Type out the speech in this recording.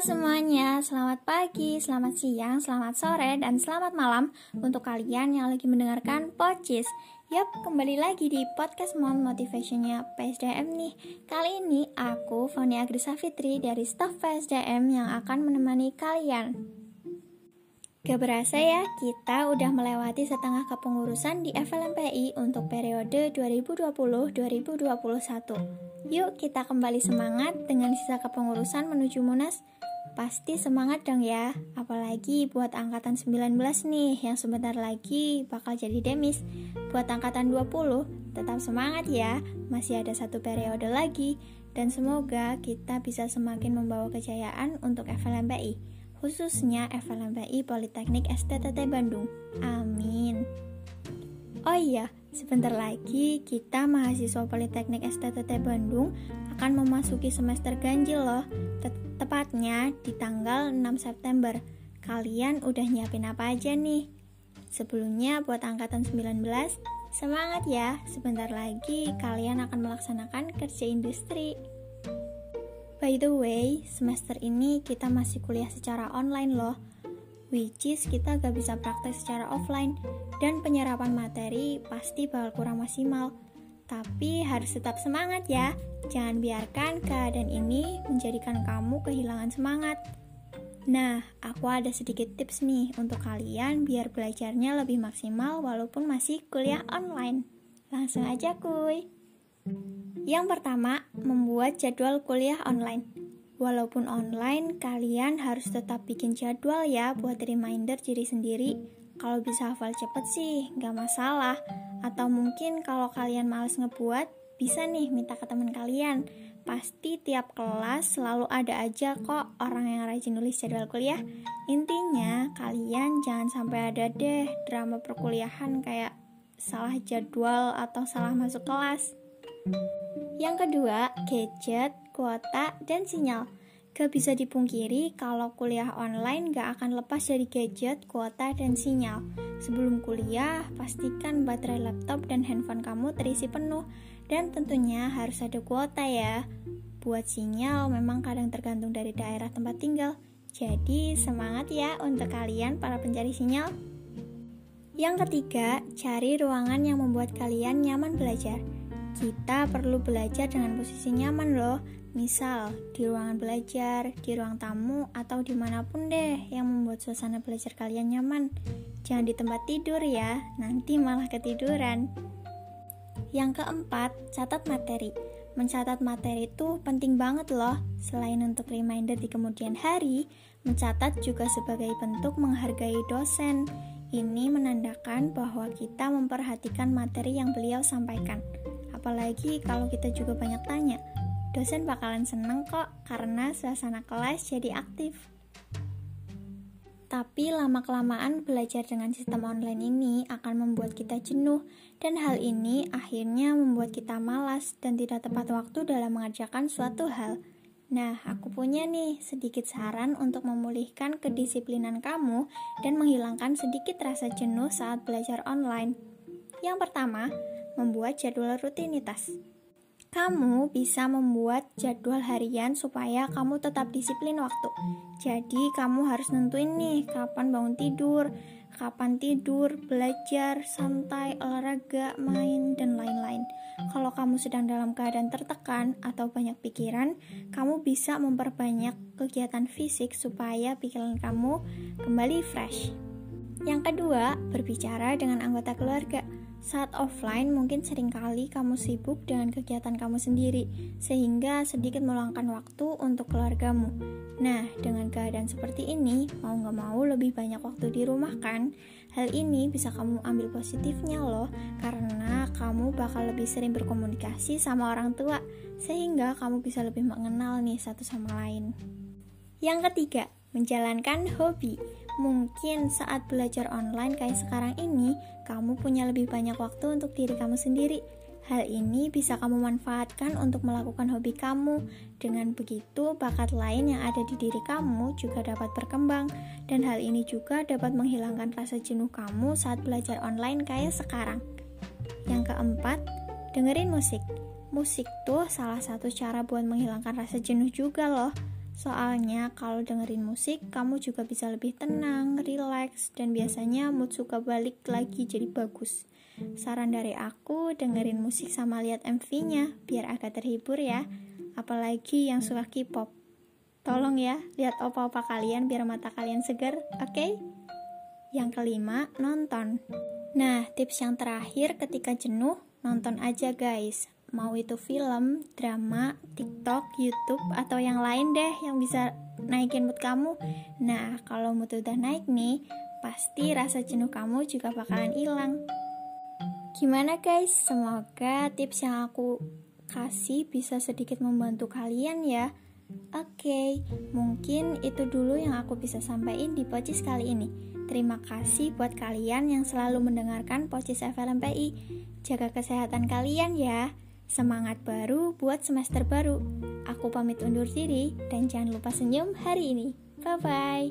semuanya, selamat pagi, selamat siang, selamat sore, dan selamat malam untuk kalian yang lagi mendengarkan Pocis. Yap, kembali lagi di podcast Mom Motivationnya PSDM nih. Kali ini aku, Fani Agrisa Fitri dari staff PSDM yang akan menemani kalian. Gak berasa ya, kita udah melewati setengah kepengurusan di FLMPI untuk periode 2020-2021. Yuk kita kembali semangat dengan sisa kepengurusan menuju Munas Pasti semangat dong ya, apalagi buat angkatan 19 nih yang sebentar lagi bakal jadi demis. Buat angkatan 20, tetap semangat ya, masih ada satu periode lagi. Dan semoga kita bisa semakin membawa kejayaan untuk FLMPI, khususnya FLMPI Politeknik STTT Bandung. Amin. Oh iya, sebentar lagi kita mahasiswa Politeknik STTT Bandung akan memasuki semester ganjil loh Tepatnya di tanggal 6 September. Kalian udah nyiapin apa aja nih? Sebelumnya buat angkatan 19, semangat ya. Sebentar lagi kalian akan melaksanakan kerja industri. By the way, semester ini kita masih kuliah secara online loh. Which is kita gak bisa praktek secara offline dan penyerapan materi pasti bakal kurang maksimal. Tapi harus tetap semangat ya. Jangan biarkan keadaan ini menjadikan kamu kehilangan semangat. Nah, aku ada sedikit tips nih untuk kalian biar belajarnya lebih maksimal walaupun masih kuliah online. Langsung aja kuy. Yang pertama, membuat jadwal kuliah online. Walaupun online, kalian harus tetap bikin jadwal ya buat reminder diri sendiri. Kalau bisa hafal cepet sih, nggak masalah. Atau mungkin kalau kalian males ngebuat, bisa nih minta ke teman kalian. Pasti tiap kelas selalu ada aja kok orang yang rajin nulis jadwal kuliah. Intinya, kalian jangan sampai ada deh drama perkuliahan kayak salah jadwal atau salah masuk kelas. Yang kedua, gadget, kuota, dan sinyal. Gak bisa dipungkiri kalau kuliah online gak akan lepas dari gadget, kuota, dan sinyal. Sebelum kuliah, pastikan baterai laptop dan handphone kamu terisi penuh dan tentunya harus ada kuota ya. Buat sinyal memang kadang tergantung dari daerah tempat tinggal. Jadi semangat ya untuk kalian para pencari sinyal. Yang ketiga, cari ruangan yang membuat kalian nyaman belajar. Kita perlu belajar dengan posisi nyaman loh. Misal, di ruangan belajar, di ruang tamu, atau di mana pun deh yang membuat suasana belajar kalian nyaman. Jangan di tempat tidur ya, nanti malah ketiduran. Yang keempat, catat materi. Mencatat materi itu penting banget loh. Selain untuk reminder di kemudian hari, mencatat juga sebagai bentuk menghargai dosen. Ini menandakan bahwa kita memperhatikan materi yang beliau sampaikan. Apalagi kalau kita juga banyak tanya, dosen bakalan seneng kok karena suasana kelas jadi aktif. Tapi lama-kelamaan belajar dengan sistem online ini akan membuat kita jenuh dan hal ini akhirnya membuat kita malas dan tidak tepat waktu dalam mengerjakan suatu hal. Nah, aku punya nih sedikit saran untuk memulihkan kedisiplinan kamu dan menghilangkan sedikit rasa jenuh saat belajar online. Yang pertama, membuat jadwal rutinitas. Kamu bisa membuat jadwal harian supaya kamu tetap disiplin waktu. Jadi, kamu harus nentuin nih kapan bangun tidur, kapan tidur, belajar, santai, olahraga, main, dan lain-lain. Kalau kamu sedang dalam keadaan tertekan atau banyak pikiran, kamu bisa memperbanyak kegiatan fisik supaya pikiran kamu kembali fresh. Yang kedua, berbicara dengan anggota keluarga. Saat offline, mungkin sering kali kamu sibuk dengan kegiatan kamu sendiri, sehingga sedikit meluangkan waktu untuk keluargamu. Nah, dengan keadaan seperti ini, mau gak mau lebih banyak waktu di rumah kan? Hal ini bisa kamu ambil positifnya loh, karena kamu bakal lebih sering berkomunikasi sama orang tua, sehingga kamu bisa lebih mengenal nih satu sama lain. Yang ketiga, menjalankan hobi. Mungkin saat belajar online kayak sekarang ini, kamu punya lebih banyak waktu untuk diri kamu sendiri. Hal ini bisa kamu manfaatkan untuk melakukan hobi kamu. Dengan begitu, bakat lain yang ada di diri kamu juga dapat berkembang, dan hal ini juga dapat menghilangkan rasa jenuh kamu saat belajar online kayak sekarang. Yang keempat, dengerin musik. Musik tuh salah satu cara buat menghilangkan rasa jenuh juga loh. Soalnya kalau dengerin musik, kamu juga bisa lebih tenang, rileks, dan biasanya mood suka balik lagi jadi bagus. Saran dari aku, dengerin musik sama lihat MV-nya, biar agak terhibur ya. Apalagi yang suka K-pop. Tolong ya, lihat opa-opa kalian biar mata kalian segar, oke? Okay? Yang kelima, nonton. Nah, tips yang terakhir ketika jenuh, nonton aja guys mau itu film, drama, TikTok, YouTube, atau yang lain deh yang bisa naikin mood kamu. Nah, kalau mood udah naik nih, pasti rasa jenuh kamu juga bakalan hilang. Gimana guys? Semoga tips yang aku kasih bisa sedikit membantu kalian ya. Oke, okay, mungkin itu dulu yang aku bisa sampaikan di Pocis kali ini. Terima kasih buat kalian yang selalu mendengarkan Pocis FLMPI. Jaga kesehatan kalian ya. Semangat baru buat semester baru. Aku pamit undur diri dan jangan lupa senyum hari ini. Bye bye.